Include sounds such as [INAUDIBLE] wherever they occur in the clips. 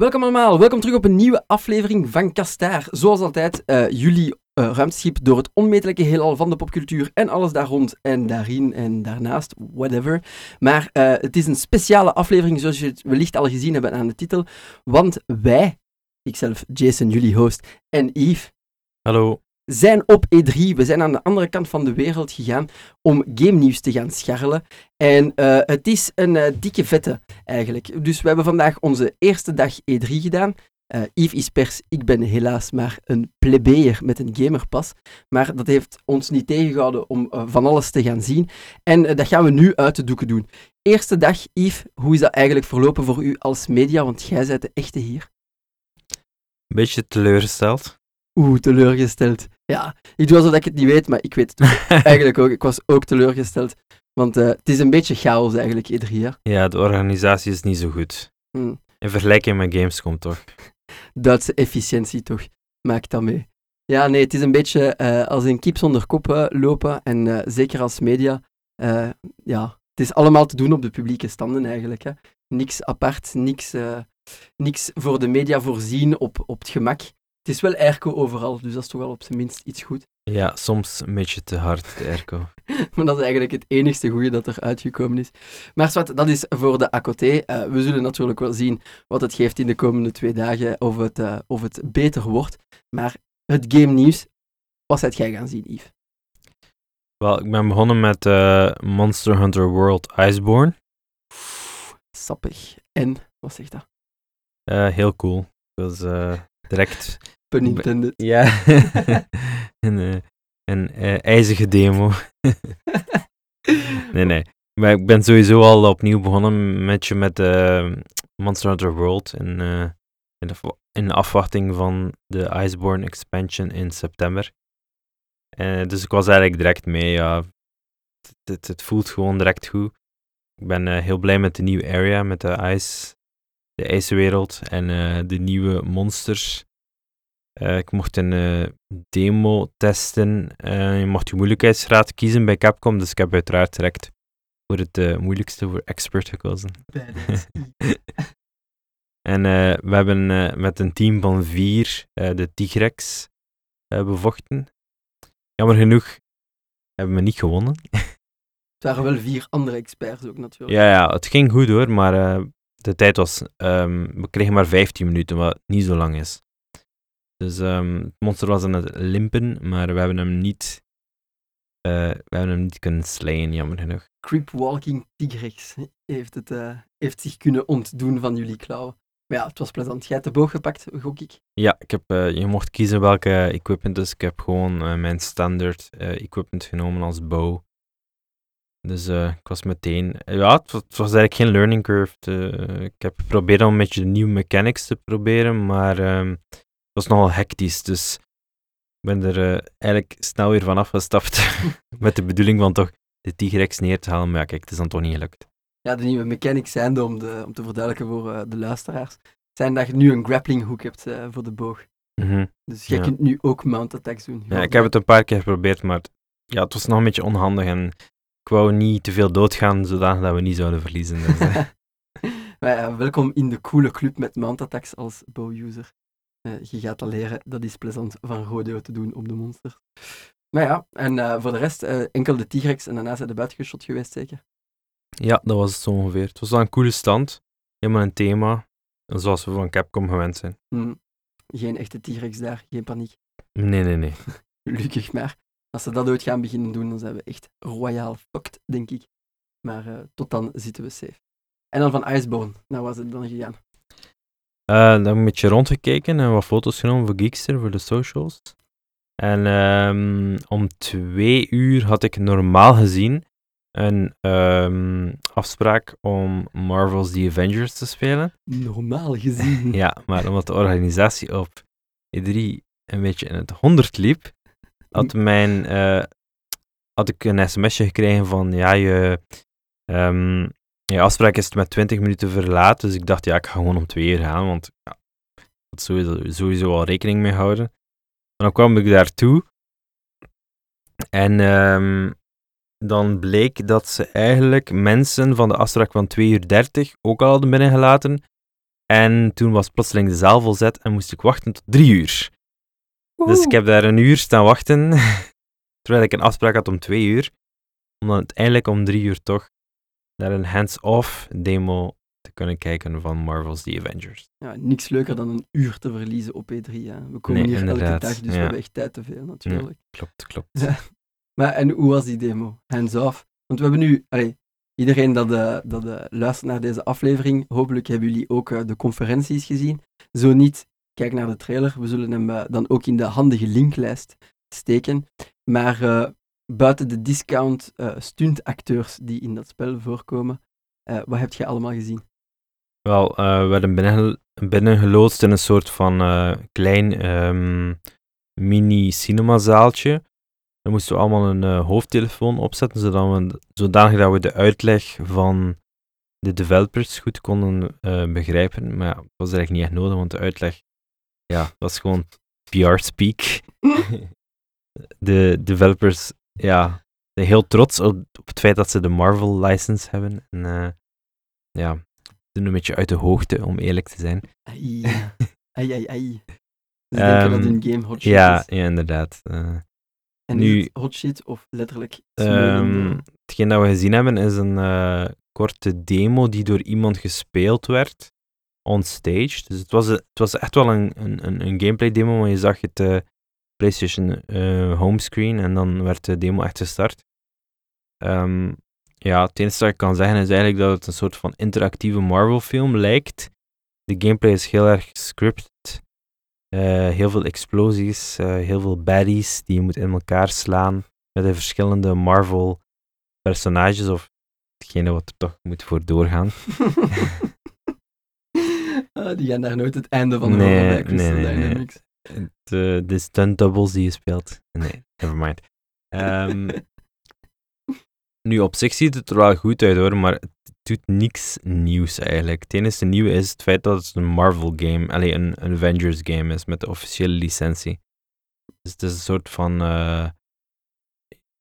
Welkom allemaal, welkom terug op een nieuwe aflevering van Kastaar. Zoals altijd, uh, jullie uh, ruimteschip door het onmetelijke heelal van de popcultuur en alles daar rond en daarin en daarnaast, whatever. Maar uh, het is een speciale aflevering, zoals je wellicht al gezien hebben aan de titel, want wij, ikzelf, Jason, jullie host, en Yves... Hallo zijn op E3. We zijn aan de andere kant van de wereld gegaan om game nieuws te gaan scharrelen. En uh, het is een uh, dikke vette eigenlijk. Dus we hebben vandaag onze eerste dag E3 gedaan. Uh, Yves is pers, ik ben helaas maar een plebeer met een gamerpas. Maar dat heeft ons niet tegengehouden om van alles te gaan zien. En dat gaan we nu uit de doeken doen. Eerste dag, Yves, hoe is dat eigenlijk verlopen voor u als media? Want jij bent de echte hier. Een beetje teleurgesteld. Oeh, teleurgesteld. Ja, ik doe alsof ik het niet weet, maar ik weet het [LAUGHS] eigenlijk ook. Ik was ook teleurgesteld. Want uh, het is een beetje chaos eigenlijk, ieder jaar. Ja, de organisatie is niet zo goed. Hmm. In vergelijking met Gamescom, toch? [LAUGHS] Duitse efficiëntie, toch? Maak dat mee. Ja, nee, het is een beetje uh, als een kip zonder kop uh, lopen. En zeker als media, ja, het is allemaal te doen op de publieke standen eigenlijk. Hè. Niks apart, niks, niks voor de media voorzien op, op het gemak. Het is wel airco overal, dus dat is toch wel op zijn minst iets goed. [LAUGHS] Ja, soms een beetje te hard, de airco. maar dat is eigenlijk het enigste goede dat er uitgekomen is. Maar wat, dat is voor de ACOT. Uh, we zullen natuurlijk wel zien wat het geeft in de komende twee dagen, of het, uh, of het beter wordt. Maar het game nieuws, wat zijt jij gaan zien, Yves? Wel, ik ben begonnen met uh, Monster Hunter World Iceborne. Sappig. En, wat zegt dat? heel cool. Dat was direct Pun intended. Ja. [LAUGHS] een uh, een uh, ijzige demo. [LAUGHS] nee, nee. Maar ik ben sowieso al opnieuw begonnen met je met uh, Monster Hunter World. In, in, de, in afwachting van de Iceborne expansion in september. dus ik was eigenlijk direct mee. Ja. Het, het, voelt gewoon direct goed. Ik ben heel blij met de nieuwe area, met de ijs, de ijswereld en de nieuwe monsters. Uh, ik mocht een uh, demo testen. Je mocht je moeilijkheidsgraad kiezen bij Capcom, dus ik heb uiteraard direct voor het moeilijkste, voor expert gekozen. [LAUGHS] en we hebben met een team van vier de Tigrex bevochten. Jammer genoeg hebben we niet gewonnen. het waren wel vier andere experts ook natuurlijk. Ja, ja het ging goed hoor, maar de tijd was... Um, we kregen maar 15 minuten, wat niet zo lang is. Dus um, het monster was aan het limpen, maar we hebben hem niet, uh, we hebben hem niet kunnen slayen, jammer genoeg. Creepwalking Tigrex heeft, het, uh, heeft zich kunnen ontdoen van jullie klauwen. Maar ja, het was plezant. Jij hebt de boog gepakt, gok ik? Ja, ik heb, uh, je mocht kiezen welke equipment, dus ik heb gewoon mijn standaard equipment genomen als bow. Dus ik was meteen... ja, het was, het was, eigenlijk geen learning curve. ik heb geprobeerd om een beetje de nieuwe mechanics te proberen, maar um, was nogal hectisch, dus ik ben er uh, eigenlijk snel weer van afgestapt [LAUGHS] met de bedoeling van toch de Tigrex neer te halen, maar ja, kijk, het is dan toch niet gelukt. Ja, de nieuwe mechanics zijn om, de, om te verduidelijken voor uh, de luisteraars, zijn dat je nu een grappling hook hebt voor de boog. Mm -hmm. Dus jij ja. kunt nu ook mount attacks doen. Ja, ik heb het een paar keer geprobeerd, maar ja, het was nog een beetje onhandig en wou niet te veel doodgaan, zodat we niet zouden verliezen. Dus, [LAUGHS] maar, ja, welkom in de coole club met mount attacks als bow-user. Uh, je gaat dat leren, dat is plezant van rodeo te doen op de monsters. Maar ja, en uh, voor de rest uh, enkel de T-Rex en daarna zijn de buitengeschot geweest, zeker? Ja, dat was het zo ongeveer. Het was wel een coole stand, helemaal een thema, zoals we van Capcom gewend zijn. Mm. Geen echte T-Rex daar, geen paniek. Nee, nee, nee. [LAUGHS] Gelukkig maar. Als ze dat ooit gaan beginnen doen, dan zijn we echt royaal fucked, denk ik. Maar tot dan zitten we safe. En dan van Iceborne, nou was het dan gegaan? Uh, dan heb ik een beetje rondgekeken en wat foto's genomen voor Geekster, voor de socials. En um, om twee uur had ik normaal gezien een um, afspraak om Marvel's The Avengers te spelen. Normaal gezien? [LAUGHS] ja, maar omdat de organisatie op E3 een beetje in het honderd liep, had, mijn, uh, had ik een sms'je gekregen van ja, je, um, je afspraak is met 20 minuten verlaat, dus ik dacht, ja, ik ga gewoon om twee uur gaan, want ja, dat sowieso, sowieso al rekening mee houden. En dan kwam ik daartoe en um, dan bleek dat ze eigenlijk mensen van de afspraak van 2 uur 30 ook al hadden binnengelaten En toen was plotseling de zaal volzet en moest ik wachten tot drie uur. Dus ik heb daar een uur staan wachten, [LAUGHS] terwijl ik een afspraak had om twee uur. Om dan uiteindelijk om drie uur toch naar een hands-off demo te kunnen kijken van Marvel's The Avengers. Ja, niks leuker dan een uur te verliezen op E3. Hè. We komen Nee, hier elke dag, dus we hebben echt tijd te veel natuurlijk. Klopt, klopt. Ja. Maar en hoe was die demo? Hands off. Want we hebben nu, allee, iedereen dat, eh, dat eh, luistert naar deze aflevering, hopelijk hebben jullie ook eh, de conferenties gezien. Zo niet, kijk naar de trailer. We zullen hem eh, dan ook in de handige linklijst steken. Maar eh, buiten de discount eh, stuntacteurs die in dat spel voorkomen, wat heb je allemaal gezien? Wel, we werden binnen, binnengeloodst in een soort van klein ehm, mini-cinemazaaltje. Daar moesten we allemaal een hoofdtelefoon opzetten, zodat we, zodanig dat we de uitleg van de developers goed konden begrijpen. Maar ja, dat was eigenlijk niet echt nodig, want de uitleg ja, was gewoon PR-speak. [LAUGHS] de developers ja, zijn heel trots op, op het feit dat ze de Marvel-license hebben. En eh, ja, doen een beetje uit de hoogte, om eerlijk te zijn. Ai, ai, ai, ai. Ze [LAUGHS] denken dat Ehm, hun game hot shit Ja, is. ja inderdaad. Eh, En nu- hot shit of letterlijk smeuïgende- hetgeen dat we gezien hebben is een eh, korte demo die door iemand gespeeld werd on stage. Dus het was, het was echt wel een, een, een, gameplay demo, maar je zag het eh, PlayStation eh, homescreen en dan werd de demo echt gestart. Ehm, ja, het enige dat ik kan zeggen is eigenlijk dat het een soort van interactieve Marvel film lijkt. De gameplay is heel erg scripted. Eh, heel veel explosies, heel veel baddies die je moet in elkaar slaan met de verschillende Marvel personages of hetgene wat er toch moet voor doorgaan. [LAUGHS] Ah, die gaan daar nooit het einde van Nee, horen bij nee, Crystal nee, nee. Dynamics. De, de stunt doubles die je speelt. Nee, nevermind. [LAUGHS] Ehm nu, op zich ziet het er wel goed uit hoor, maar het doet niks nieuws eigenlijk. Het enige nieuwe is het feit dat het een Marvel game, alleen een, een Avengers game is met de officiële licentie. Dus het is een soort van. eh,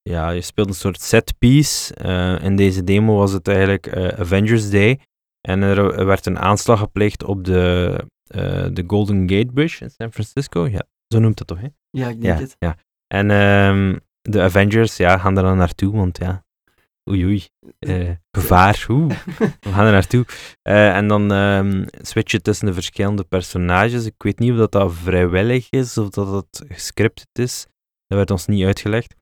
ja, je speelt een soort set piece. Eh, in deze demo was het eigenlijk eh, Avengers Day. En er, er werd een aanslag gepleegd op de, eh, de Golden Gate Bridge in San Francisco. Ja, zo noemt het toch, hè? Ja, ik denk Ja, het. ja. En ehm, de Avengers ja, gaan er dan naartoe, want ja, oei oei, eh, gevaar, oeh, [LAUGHS] we gaan er naartoe. Eh, en dan ehm switch je tussen de verschillende personages. Ik weet niet of dat, dat vrijwillig is of dat dat gescripted is. Dat werd ons niet uitgelegd.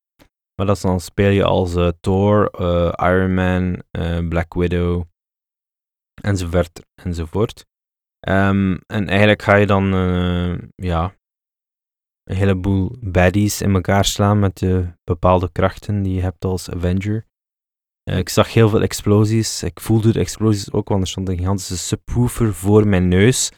Maar dat is dan speel je als Thor, Iron Man, Black Widow, enzovoort. enzovoort. Ehm, en eigenlijk ga je dan, eh, ja, een heleboel baddies in elkaar slaan met de bepaalde krachten die je hebt als Avenger. Eh, ik zag heel veel explosies. Ik voelde de explosies ook, want er stond een gigantische subwoofer voor mijn neus.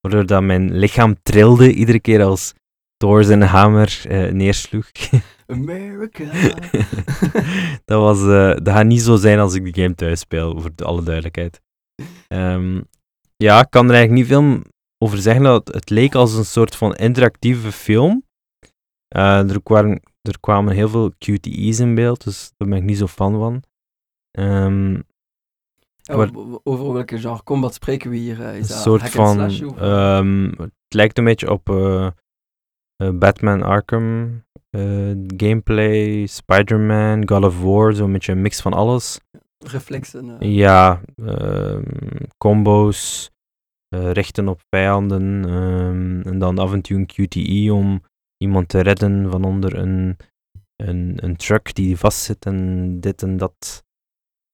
Waardoor dat mijn lichaam trilde iedere keer als Thor zijn hamer eh, neersloeg. [LAUGHS] America. [LAUGHS] dat, was, dat gaat niet zo zijn als ik de game thuis speel, voor de- alle duidelijkheid. Ehm, ja, ik kan er eigenlijk niet veel over zeggen. Dat het, leek als een soort van interactieve film. Eh, er, kwamen, er kwamen heel veel QTE's in beeld, dus daar ben ik niet zo fan van. Ehm, Ja, w- over welke genre combat spreken we hier? eh? Is een dat soort van. ehm, het lijkt een beetje op eh, Batman Arkham gameplay, Spider-Man, God of War, zo'n beetje een mix van alles. Reflexen. eh. Ja, ehm, combo's, eh, richten op vijanden ehm, en dan af en toe een QTE om iemand te redden van onder een, een, een truck die vastzit en dit en dat.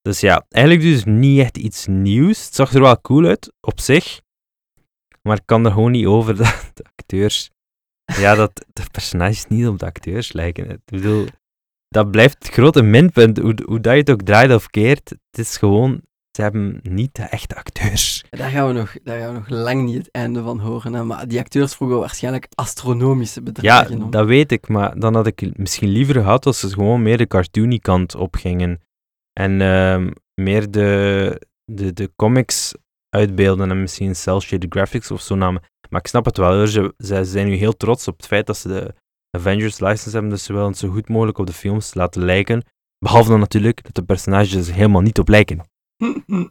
Dus ja, eigenlijk dus niet echt iets nieuws. Het zag er wel cool uit, op zich. Maar ik kan er gewoon niet over [LAUGHS] dat de acteurs... Ja, dat de personages niet op de acteurs lijken. Ik bedoel, dat blijft het grote minpunt. Hoe, hoe dat je het ook draait of keert, het is gewoon... Ze hebben niet de echte acteurs. Daar, gaan we nog, daar gaan we nog lang niet het einde van horen. Hè? Maar die acteurs vroegen waarschijnlijk astronomische Ja, bedragen. om. dat weet ik, maar dan had ik misschien liever gehad als ze gewoon meer de cartoony kant opgingen. En ehm, meer de, de, de comics uitbeelden en misschien cel-shaded graphics of zo namen. Maar ik snap het wel, hoor. Ze, ze zijn nu heel trots op het feit dat ze de Avengers license hebben, dus ze willen het zo goed mogelijk op de films laten lijken. Behalve dan natuurlijk dat de personages er helemaal niet op lijken. [LAUGHS]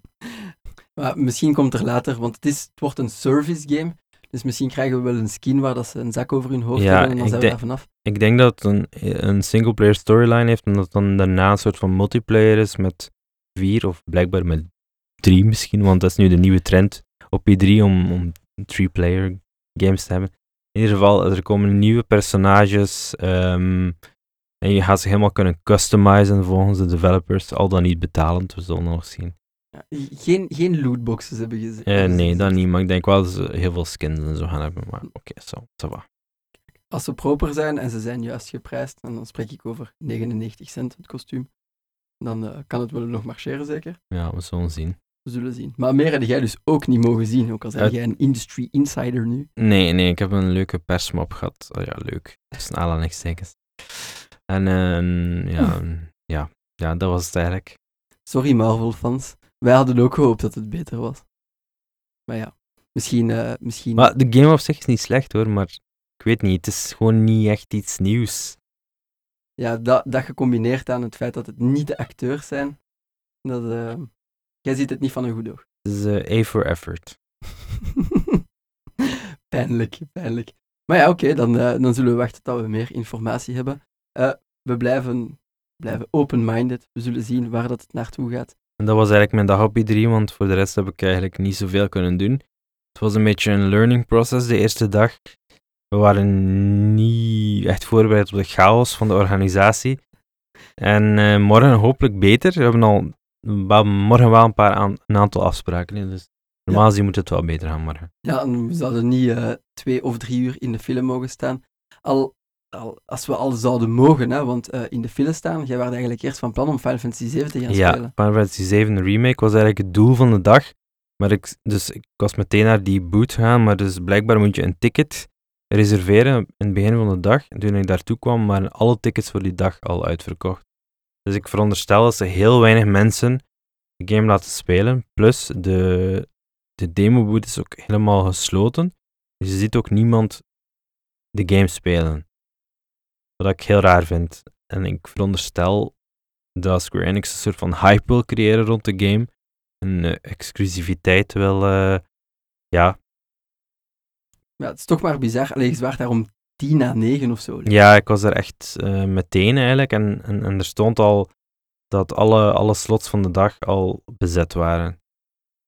Maar misschien komt er later, want het, is, het wordt een service game. Dus misschien krijgen we wel een skin waar dat ze een zak over hun hoofd Ja, hebben en dan zijn we daar vanaf. Ik denk dat het een, een singleplayer storyline heeft en dat dan daarna een soort van multiplayer is met vier of blijkbaar met drie misschien, want dat is nu de nieuwe trend op E3 om, om three-player games te hebben. In ieder geval, er komen nieuwe personages ehm, en je gaat ze helemaal kunnen customizen volgens de developers, al dan niet betalend, we zullen nog zien. Ja, geen, geen lootboxes hebben gezien. Eh, nee, dat niet, maar ik denk wel dat ze heel veel skins en zo gaan hebben, maar oké, zo, ça va. Als ze proper zijn en ze zijn juist geprijsd, en dan spreek ik over 99 cent het kostuum, dan eh, kan het wel nog marcheren zeker. Ja, we zullen zien. We zullen zien. Maar meer heb jij dus ook niet mogen zien, ook al ben jij een industry insider nu. Nee, nee, ik heb een leuke persmap gehad. Oh ja, leuk. Tussen aanhalingstekens. En eh, ja, een- ja, ja, dat was het eigenlijk. Sorry Marvel-fans. Wij hadden ook gehoopt dat het beter was. Maar ja, misschien... eh, misschien... Maar de game op zich is niet slecht hoor, maar ik weet niet, het is gewoon niet echt iets nieuws. Ja, dat, dat gecombineerd aan het feit dat het niet de acteurs zijn, dat... eh, jij ziet het niet van een goed oog. Het is eh, A for effort. [LAUGHS] pijnlijk, pijnlijk. Maar ja, oké, dan, eh, dan zullen we wachten tot we meer informatie hebben. Eh, we blijven, blijven open-minded. We zullen zien waar dat het naartoe gaat. En dat was eigenlijk mijn dag op E3, want voor de rest heb ik eigenlijk niet zoveel kunnen doen. Het was een beetje een learning process de eerste dag. We waren niet echt voorbereid op de chaos van de organisatie. En morgen hopelijk beter. We hebben al wel- morgen wel een, paar aan, een aantal afspraken. hè, Dus normaal gezien moet het wel beter gaan morgen. Ja, en we zouden niet eh, twee of drie uur in de file mogen staan. Al, al, als we al zouden mogen, hè, want eh, in de file staan, jij was eigenlijk eerst van plan om Final Fantasy 7 te gaan Ja, spelen. Final Fantasy 7 Remake was eigenlijk het doel van de dag. Maar ik, dus ik was meteen naar die boot gegaan, maar dus blijkbaar moet je een ticket reserveren in het begin van de dag. En toen ik daartoe kwam, waren alle tickets voor die dag al uitverkocht. Dus ik veronderstel dat ze heel weinig mensen de game laten spelen. Plus, de, de demo-boot is ook helemaal gesloten. Dus je ziet ook niemand de game spelen. Wat ik heel raar vind. En ik veronderstel dat Square Enix een soort van hype wil creëren rond de game. Een eh, exclusiviteit wil, eh, ja. Ja, het is toch maar bizar. Allee, je zwaart daar 10 na 9 of zo. Ja, ik was er echt eh, meteen eigenlijk. En, en, en er stond al dat alle, alle slots van de dag al bezet waren.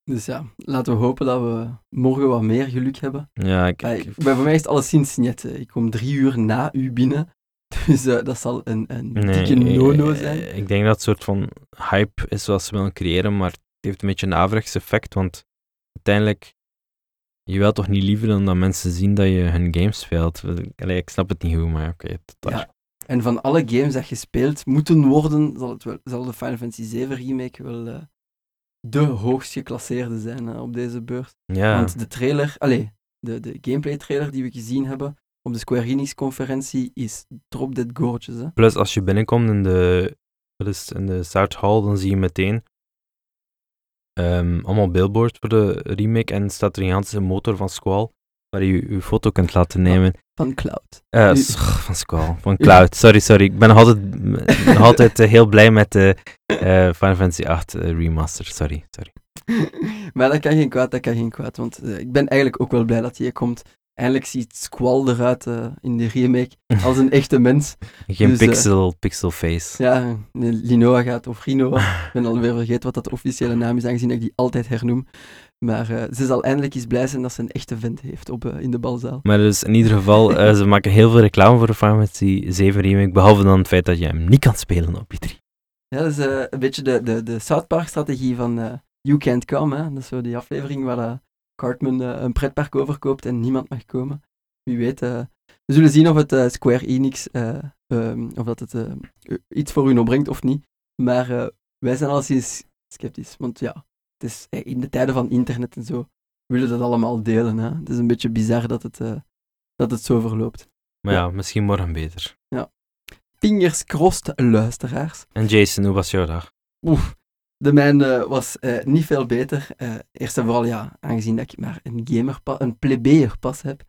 Dus ja, laten we hopen dat we morgen wat meer geluk hebben. Ja, ik, Ja, ik- bij voor mij is het alleszins net. Ik kom drie uur na u binnen. [LAUGHS] Dus eh, dat zal een, een nee, dikke no-no eh, zijn. Ik denk dat het soort van hype is wat ze willen creëren, maar het heeft een beetje een averechts effect, want uiteindelijk, je wilt toch niet liever dan dat mensen zien dat je hun game speelt. Allee, ik snap het niet goed, maar oké. daar. Ja. En van alle games dat gespeeld moeten worden, zal, het wel, zal de Final Fantasy 7 remake wel eh, de hoogst geclasseerde zijn eh, op deze beurs. ja. Want de trailer, allee, de, de gameplay trailer die we gezien hebben op de Square Enix conferentie is drop dead gorgeous. Hè? Plus, als je binnenkomt in de, in de South Hall, dan zie je meteen ehm, allemaal billboards voor de remake en staat er een gigantische motor van Squall waar je je foto kunt laten nemen. Van Cloud. Eh, van Squall, [LAUGHS] van Cloud. Sorry, sorry. Ik ben nog altijd, nog [LAUGHS] altijd eh, heel blij met de eh, Final Fantasy 8 remaster. Sorry, sorry. [LAUGHS] maar dat kan geen kwaad, dat kan geen kwaad. Want ik ben eigenlijk ook wel blij dat hij komt. Eindelijk ziet Squall eruit eh, in de remake als een echte mens. [LAUGHS] Geen Dus, eh, pixel, pixel face. Ja, Linoa gaat, of Rinoa. [LAUGHS] Ik ben alweer vergeten wat dat de officiële naam is, aangezien ik die altijd hernoem. Maar eh, ze zal eindelijk eens blij zijn dat ze een echte vent heeft op, in de balzaal. Maar dus in ieder geval, ze maken heel veel reclame voor de Fantasy 7 remake, behalve dan het feit dat je hem niet kan spelen op E3. Ja, dat is een beetje de, de, de South Park-strategie van eh, You Can't Come. Hè? Dat is zo die aflevering waar Cartman eh, een pretpark overkoopt en niemand mag komen. Wie weet. eh, we zullen zien of het eh, Square Enix, eh, ehm, of dat het iets voor hun opbrengt of niet. Maar wij zijn alleszins sceptisch. Want ja, het is, in de tijden van internet en zo, willen dat allemaal delen. Hè? Het is een beetje bizar dat het, dat het zo verloopt. Maar ja, Ja. misschien morgen beter. Fingers crossed, luisteraars. En Jason, hoe was jouw dag? Oef, de mijne was eh, niet veel beter. Eh, eerst en vooral, ja, aangezien dat ik maar een gamerpas, een plebeerpas heb,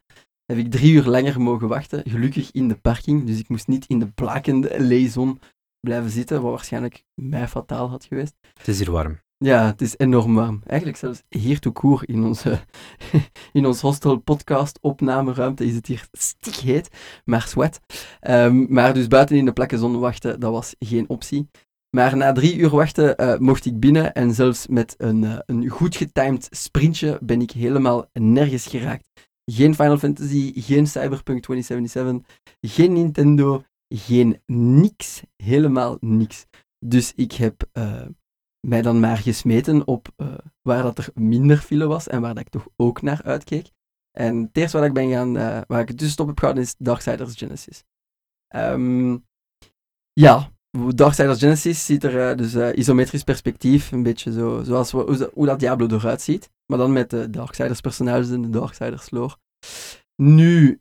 heb ik drie uur langer mogen wachten. Gelukkig in de parking, dus ik moest niet in de blakende leezon blijven zitten, wat waarschijnlijk mij fataal had geweest. Het is hier warm. Ja, het is enorm warm. Eigenlijk zelfs hier toe koer in onze [LAUGHS] in ons hostel podcast opnameruimte is het hier stikheet, maar sweat. Um, maar dus buiten in de plakken zon wachten, dat was geen optie. Maar na drie uur wachten uh, mocht ik binnen en zelfs met een, uh, een goed getimed sprintje ben ik helemaal nergens geraakt. Geen Final Fantasy, geen Cyberpunk 2077, geen Nintendo, geen niks, helemaal niks. Dus ik heb uh, mij dan maar gesmeten op waar dat er minder file was en waar dat ik toch ook naar uitkeek. En het eerste wat ik ben gaan, waar ik dus op heb gehouden is Darksiders Genesis. Um, ja, Darksiders Genesis ziet er dus isometrisch perspectief, een beetje zo, zoals hoe, dat Diablo eruit ziet. Maar dan met de Darksiders personages en de Darksiders lore. Nu,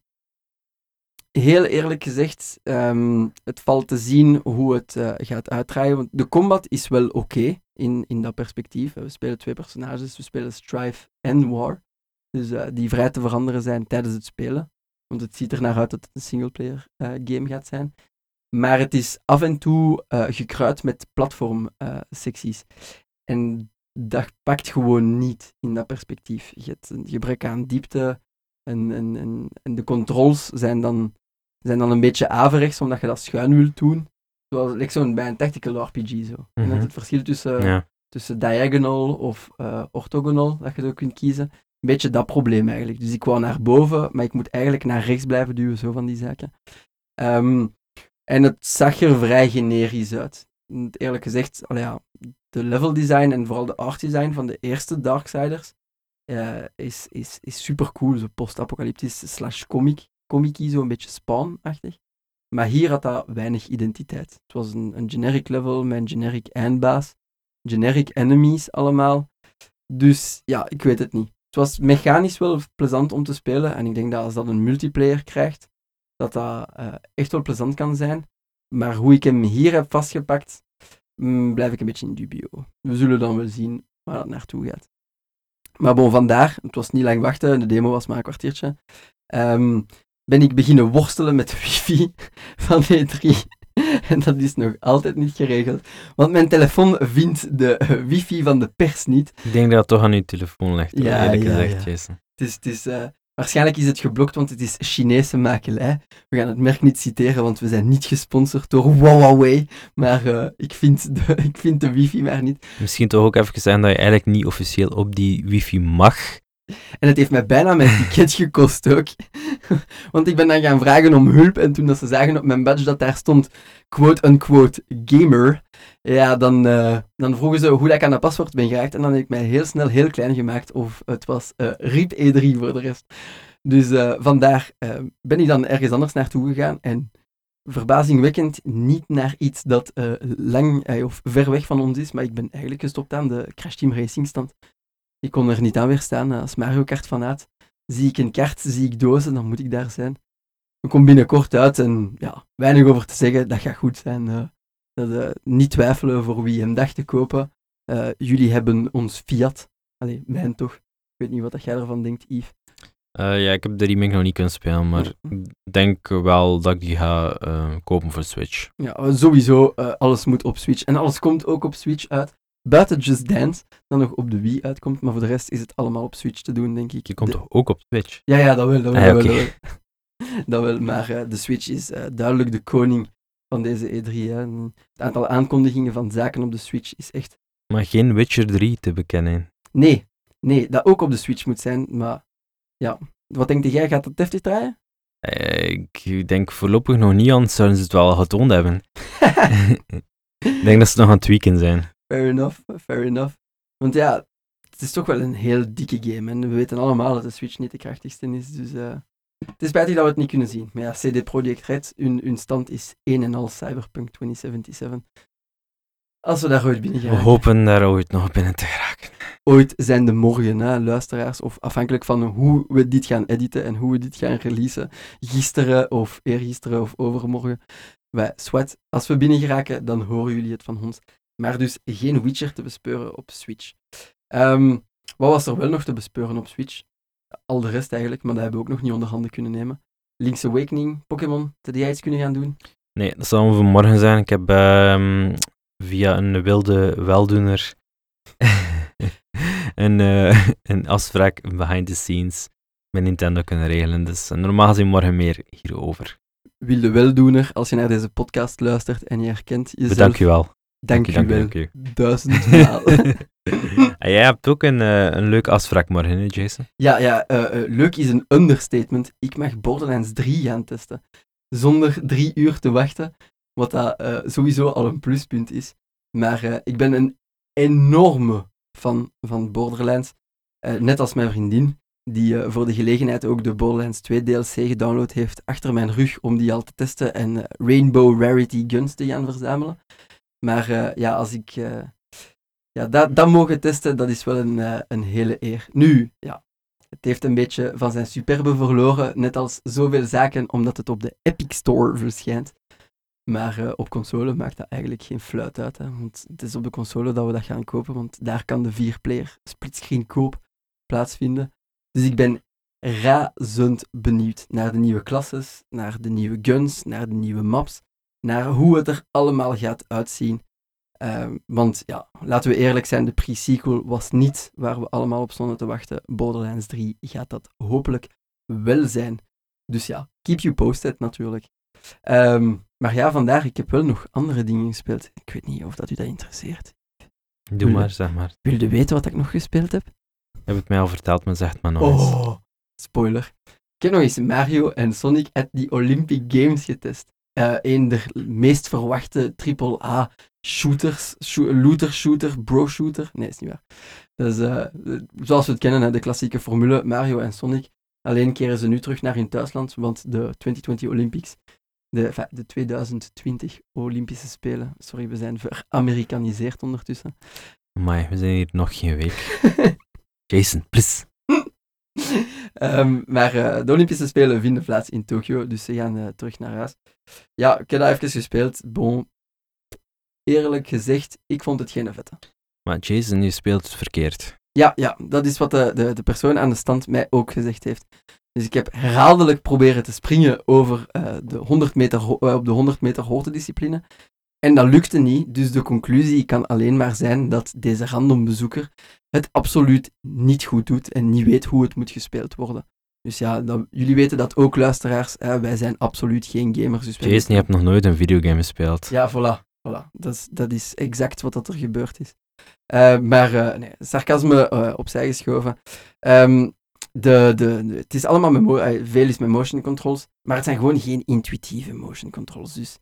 heel eerlijk gezegd, um, het valt te zien hoe het uh, gaat uitdraaien. Want de combat is wel oké in, in dat perspectief. We spelen twee personages, we spelen Strife en War. Dus die vrij te veranderen zijn tijdens het spelen. Want het ziet er naar uit dat het een singleplayer uh, game gaat zijn. Maar het is af en toe gekruid met platform-secties. en dat pakt gewoon niet in dat perspectief. Je hebt een gebrek aan diepte en, en, en, en de controls zijn dan zijn dan een beetje averechts, omdat je dat schuin wilt doen. Zoals like zo'n, bij een tactical RPG zo. Mm -hmm. En dat het verschil tussen, ja. tussen diagonal of uh, orthogonal, dat je zo kunt kiezen. Een beetje dat probleem eigenlijk. Dus ik wou naar boven, maar ik moet eigenlijk naar rechts blijven duwen, zo van die zaken. Um, en het zag er vrij generisch uit. Eerlijk gezegd, ja, de level design en vooral de art design van de eerste Darksiders uh, is, is, is super cool. Zo post-apocalyptisch slash comic comic zo een beetje spawn-achtig. Maar hier had dat weinig identiteit. Het was een, een generic level met een generic eindbaas, generic enemies allemaal. Dus ja, ik weet het niet. Het was mechanisch wel plezant om te spelen en ik denk dat als dat een multiplayer krijgt, dat dat uh, echt wel plezant kan zijn. Maar hoe ik hem hier heb vastgepakt, mm, blijf ik een beetje in dubio. We zullen dan wel zien waar dat naartoe gaat. Maar bon, vandaar, het was niet lang wachten, de demo was maar een kwartiertje. Um, ben ik beginnen worstelen met de [LAUGHS] wifi van E3. En dat is nog altijd niet geregeld. Want mijn telefoon vindt de wifi van de pers niet. Ik denk dat het toch aan uw telefoon ligt, ja, eerlijk ja, gezegd, ja. Jason. Het is, het is, uh, waarschijnlijk is het geblokt, want het is Chinese makelij. We gaan het merk niet citeren, want we zijn niet gesponsord door Huawei. Maar uh, ik, vind de, [LAUGHS] ik vind de wifi maar niet. Misschien toch ook even zeggen dat je eigenlijk niet officieel op die wifi mag. En het heeft mij bijna mijn ticket [LAUGHS] gekost ook. [LAUGHS] Want ik ben dan gaan vragen om hulp. En toen dat ze zagen op mijn badge dat daar stond quote-unquote gamer. Ja, dan, uh, dan vroegen ze hoe ik aan dat paswoord ben geraakt. En dan heb ik mij heel snel heel klein gemaakt. Of het was uh, RIP E3 voor de rest. Dus uh, vandaar ben ik dan ergens anders naartoe gegaan. En verbazingwekkend niet naar iets dat lang of ver weg van ons is. Maar ik ben eigenlijk gestopt aan de Crash Team Racing stand. Ik kon er niet aan weerstaan. Als Mario Kart vanuit zie ik een kaart, zie ik dozen, dan moet ik daar zijn. Ik kom binnenkort uit en ja, weinig over te zeggen. Dat gaat goed zijn. Uh, dat, uh, niet twijfelen voor wie hem dacht te kopen. Uh, jullie hebben ons Fiat. Allee, mijn toch. Ik weet niet wat jij ervan denkt, Yves. ja, ik heb de remake nog niet kunnen spelen, maar ik denk wel dat ik die ga kopen voor Switch. Ja, sowieso. alles moet op Switch. En alles komt ook op Switch uit. Buiten Just Dance, dan nog op de Wii uitkomt. Maar voor de rest is het allemaal op Switch te doen, denk ik. Je komt toch ook op Switch? Ja, ja, dat wel. Dat wel, ah, okay. dat wel. [LAUGHS] dat wel. Maar uh, de Switch is uh, duidelijk de koning van deze E3. Hè. Het aantal aankondigingen van zaken op de Switch is echt... Maar geen Witcher 3 te bekennen. Nee, nee, dat ook op de Switch moet zijn. Maar ja, wat denk jij? Gaat dat deftig draaien? Uh, ik denk voorlopig nog niet, anders zouden ze het wel getoond hebben. [LAUGHS] [LAUGHS] ik denk dat ze nog aan het tweaken zijn. Fair enough, fair enough. Want ja, het is toch wel een heel dikke game. En we weten allemaal dat de Switch niet de krachtigste is. Dus uh, het is spijtig dat we het niet kunnen zien. Maar ja, CD Projekt Red, hun, hun stand is 1 en al Cyberpunk 2077. Als we daar ooit binnen gaan. We hopen daar ooit nog binnen te geraken. Ooit zijn de morgen, hè, luisteraars, of afhankelijk van hoe we dit gaan editen en hoe we dit gaan releasen, gisteren of eergisteren of overmorgen. Wij, swat, als we binnen geraken, dan horen jullie het van ons. Maar dus geen Witcher te bespeuren op Switch. Um, wat was er wel nog te bespeuren op Switch? Al de rest eigenlijk, maar dat hebben we ook nog niet onder handen kunnen nemen. Link's Awakening, Pokémon, had jij iets kunnen gaan doen? Nee, dat zal vanmorgen zijn. Ik heb um, via een wilde weldoener [LAUGHS] een, eh, een afspraak behind the scenes met Nintendo kunnen regelen. Dus eh, normaal gezien morgen meer hierover. Wilde weldoener, als je naar deze podcast luistert en je herkent jezelf. Bedank je wel. Dank je dank wel. dank u. Duizendmaal. En [LAUGHS] jij hebt ook een, eh, een leuke afspraak morgen, hè, Jason? ja, ja eh, eh, leuk is een understatement. Ik mag Borderlands 3 gaan testen. Zonder drie uur te wachten. Wat dat sowieso al een pluspunt is. Maar ik ben een enorme fan van Borderlands. Net als mijn vriendin, die voor de gelegenheid ook de Borderlands 2 DLC gedownload heeft achter mijn rug om die al te testen en Rainbow Rarity Guns te gaan verzamelen. Maar eh, ja, als ik eh, ja, dat, dat mogen testen, dat is wel een, eh, een hele eer. Nu, ja, het heeft een beetje van zijn superbe verloren, net als zoveel zaken, omdat het op de Epic Store verschijnt. Maar op console maakt dat eigenlijk geen fluit uit, hè, want het is op de console dat we dat gaan kopen, want daar kan de 4-player splitscreen koop plaatsvinden. Dus ik ben razend benieuwd naar de nieuwe klasses, naar de nieuwe guns, naar de nieuwe maps, naar hoe het er allemaal gaat uitzien. Ehm, want ja, laten we eerlijk zijn, de pre-sequel was niet waar we allemaal op stonden te wachten. Borderlands 3 gaat dat hopelijk wel zijn. Dus ja, keep you posted natuurlijk. Ehm, maar ja, vandaar, ik heb wel nog andere dingen gespeeld. Ik weet niet of dat u dat interesseert. Doe maar, zeg maar. Wil je weten wat ik nog gespeeld heb? Je hebt het mij al verteld, maar zeg het maar nog eens. Oh, spoiler. Ik heb nog eens Mario en Sonic at the Olympic Games getest. Eh een der meest verwachte AAA shooters, shoo- looter shooter, bro shooter. Nee, is niet waar. Dus, eh, zoals we het kennen, hè, de klassieke formule Mario en Sonic. Alleen keren ze nu terug naar hun thuisland, want de 2020 Olympics, de, enfin, de 2020 Olympische Spelen, sorry, we zijn veramerikaniseerd ondertussen. Amai, we zijn hier nog geen week. [LAUGHS] Jason, please. [LAUGHS] Ehm, maar eh, de Olympische Spelen vinden plaats in Tokio, dus ze gaan eh, terug naar huis. Ja, ik heb dat even gespeeld. Bon, eerlijk gezegd, ik vond het geen vette. Maar Jason, je speelt verkeerd. Ja, ja, dat is wat de, de, de persoon aan de stand mij ook gezegd heeft. Dus ik heb herhaaldelijk proberen te springen over eh, de 100 meter, op de 100 meter hoogtediscipline. En dat lukte niet, dus de conclusie kan alleen maar zijn dat deze random bezoeker het absoluut niet goed doet en niet weet hoe het moet gespeeld worden. Dus ja, dat- jullie weten dat ook, luisteraars. hè, wij zijn absoluut geen gamers. Dus Jason, je hebt nog nooit een videogame gespeeld. ja, voilà. voilà. Dat, is, dat is exact wat dat er gebeurd is. Eh, maar eh, nee, sarcasme eh, opzij geschoven. Ehm, de, de, de- het is allemaal veel is met motion controls, maar het zijn gewoon geen intuïtieve motion controls. Dus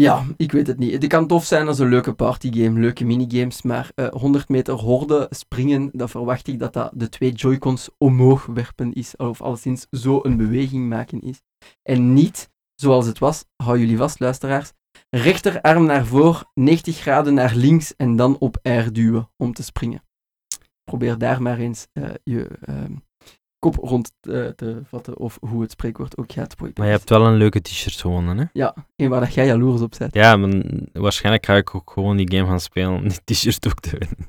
ja, ik weet het niet. Het kan tof zijn als een leuke partygame, leuke minigames, maar eh 100 meter horde springen, dan verwacht ik dat dat de twee Joy-Cons omhoog werpen is, of alleszins zo een beweging maken is. En niet zoals het was, hou jullie vast, luisteraars, rechterarm naar voor, 90 graden naar links en dan op R duwen om te springen. Probeer daar maar eens eh, je ehm, kop rond eh, te vatten of hoe het spreekwoord ook gaat. Maar je hebt wel een leuke t-shirt gewonnen, hè? Ja, en waar dat jij jaloers op bent. Ja, maar waarschijnlijk ga ik ook gewoon die game gaan spelen om die t-shirt ook te winnen.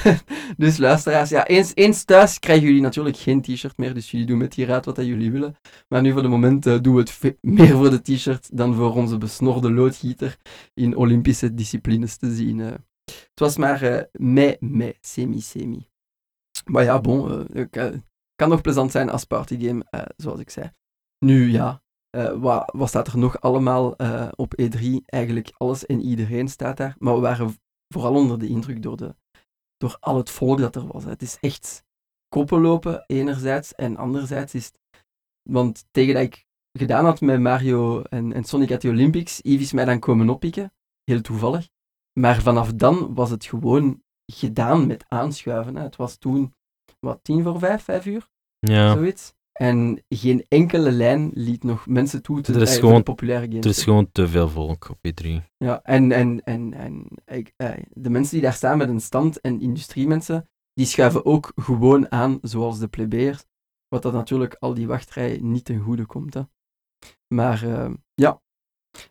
[LAUGHS] dus luisteraars, ja, eens, eens thuis krijgen jullie natuurlijk geen t-shirt meer, dus jullie doen met die raad wat dat jullie willen. Maar nu voor de moment eh, doen we het meer voor de t-shirt dan voor onze besnorde loodgieter in Olympische disciplines te zien. eh. Het was maar eh mei, mei, semi-semi. Maar ja, bon, kan, nog plezant zijn als partygame, eh, zoals ik zei. Nu ja, eh, wat, wat staat er nog allemaal eh, op E3? Eigenlijk alles en iedereen staat daar, maar we waren vooral onder de indruk door, de, door al het volk dat er was. Het is echt koppen lopen, enerzijds, en anderzijds is het... Want tegen dat ik gedaan had met Mario en, en Sonic at the Olympics, Yves is mij dan komen oppikken, heel toevallig. Maar vanaf dan was het gewoon gedaan met aanschuiven. Hè. Het was toen, wat, tien voor vijf, vijf uur? Ja, Zoiets. En geen enkele lijn liet nog mensen toe te Er is eh, gewoon- populaire games. er is gewoon te veel volk op E3. Ja, en, en, en, en ik, eh, de mensen die daar staan met een stand en industriemensen, die schuiven ook gewoon aan, zoals de plebeiers. Wat dat natuurlijk al die wachtrij niet ten goede komt. Hè. Maar eh, ja,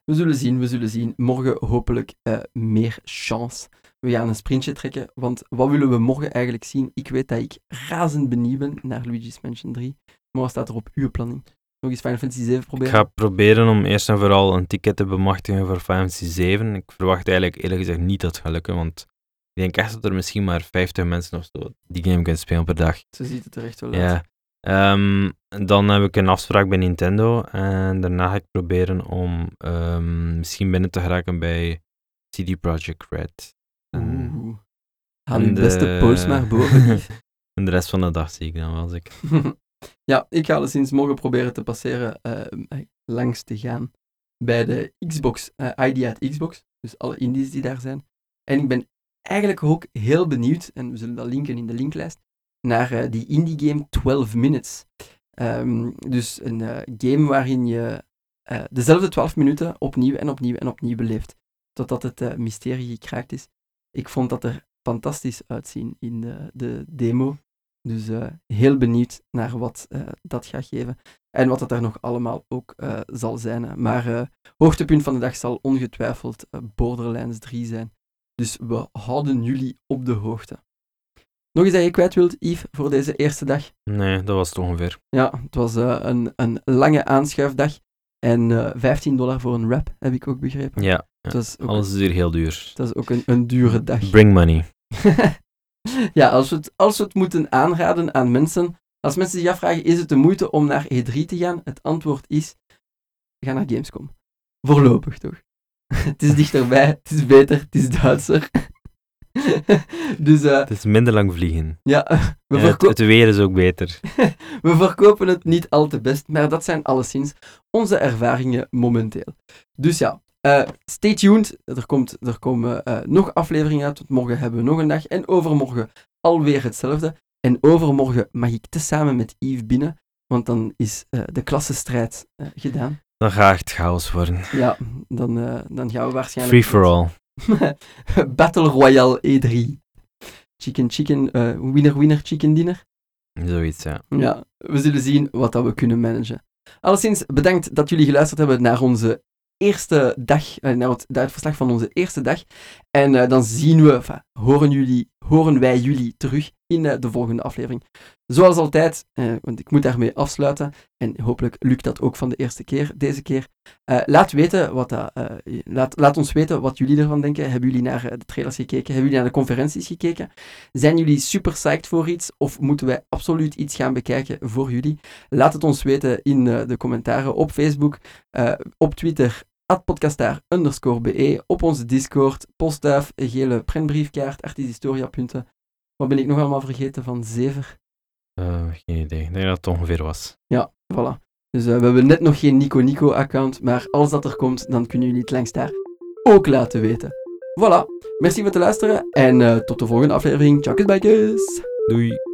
we zullen zien, we zullen zien. Morgen hopelijk eh, meer chance. We gaan een sprintje trekken, want wat willen we morgen eigenlijk zien? Ik weet dat ik razend benieuwd ben naar Luigi's Mansion 3. Maar wat staat er op uw planning? Nog eens Final Fantasy 7 Ik proberen? ga proberen om eerst en vooral een ticket te bemachtigen voor Final Fantasy 7. Ik verwacht eigenlijk eerlijk gezegd niet dat het gaat lukken, want Ik denk echt dat er misschien maar 50 mensen of zo die game kunnen spelen per dag. Zo ziet het er echt wel uit. Ja. Ehm, dan heb ik een afspraak bij Nintendo en daarna ga ik proberen om ehm, misschien binnen te geraken bij CD Projekt Red. En, Oeh. En je beste de- post maar boven. [LAUGHS] En de rest van de dag zie ik dan wel als [LAUGHS] ik. ja, ik ga sinds morgen proberen te passeren, eh, langs te gaan bij de Xbox, eh ID at Xbox. Dus alle indies die daar zijn. En ik ben eigenlijk ook heel benieuwd, en we zullen dat linken in de linklijst, naar eh, die indie game 12 Minutes. Ehm, dus een eh, game waarin je eh, dezelfde 12 minuten opnieuw en opnieuw en opnieuw beleeft. Totdat het mysterie gekraakt is. Ik vond dat er fantastisch uitzien in de, de demo. Dus heel benieuwd naar wat dat gaat geven. En wat het er nog allemaal ook zal zijn. Maar hoogtepunt van de dag zal ongetwijfeld Borderlands 3 zijn. Dus we houden jullie op de hoogte. Nog iets dat je kwijt wilt, Yves, voor deze eerste dag? Nee, dat was het ongeveer. Ja, het was eh, een, een lange aanschuifdag. En eh 15 dollar voor een wrap, heb ik ook begrepen. Ja, Het was ook, alles is hier heel duur. het was ook een, een dure dag. Bring money. [LAUGHS] ja, als we, het, als we het moeten aanraden aan mensen, als mensen zich afvragen, is het de moeite om naar E3 te gaan? Het antwoord is, ga naar Gamescom. Voorlopig toch? [LAUGHS] het is dichterbij, het is beter, het is Duitser. [LAUGHS] dus eh, Het is minder lang vliegen. ja, [LAUGHS] we, Ja, het, weer is ook beter. [LAUGHS] we verkopen het niet al te best, maar dat zijn alleszins onze ervaringen momenteel. Dus ja, eh, stay tuned. Er, komt, er komen eh, nog afleveringen uit, want morgen hebben we nog een dag. En overmorgen alweer hetzelfde. En overmorgen mag ik tezamen met Yves binnen, want dan is de klassenstrijd gedaan. Dan gaat het chaos worden. Ja, dan, dan gaan we waarschijnlijk... Free for all. [LAUGHS] Battle Royale E3. Chicken chicken, eh, winner winner chicken dinner. Zoiets, ja. Ja, we zullen zien wat dat we kunnen managen. Alleszins, bedankt dat jullie geluisterd hebben naar onze eerste dag, eh, naar het, naar het verslag van onze eerste dag. En eh, dan zien we, enfin, horen, jullie, horen wij jullie terug in eh, de volgende aflevering. Zoals altijd, eh, want ik moet daarmee afsluiten. En hopelijk lukt dat ook van de eerste keer, deze keer. Eh, laat, weten wat dat, laat, laat ons weten wat jullie ervan denken. Hebben jullie naar de trailers gekeken? Hebben jullie naar de conferenties gekeken? Zijn jullie super psyched voor iets? Of moeten wij absoluut iets gaan bekijken voor jullie? Laat het ons weten in de commentaren op Facebook, op Twitter, podcastaar underscore be, op onze Discord, postduif, gele printbriefkaart, artishistoria. Wat ben ik nog allemaal vergeten van Zever? Eh, geen idee. Ik denk dat het ongeveer was. Ja, voilà. Dus eh, we hebben net nog geen Nico Nico account, maar als dat er komt, dan kunnen jullie het langs daar ook laten weten. Voilà. Merci voor het luisteren en eh, tot de volgende aflevering. Ciao, kijkers. Doei.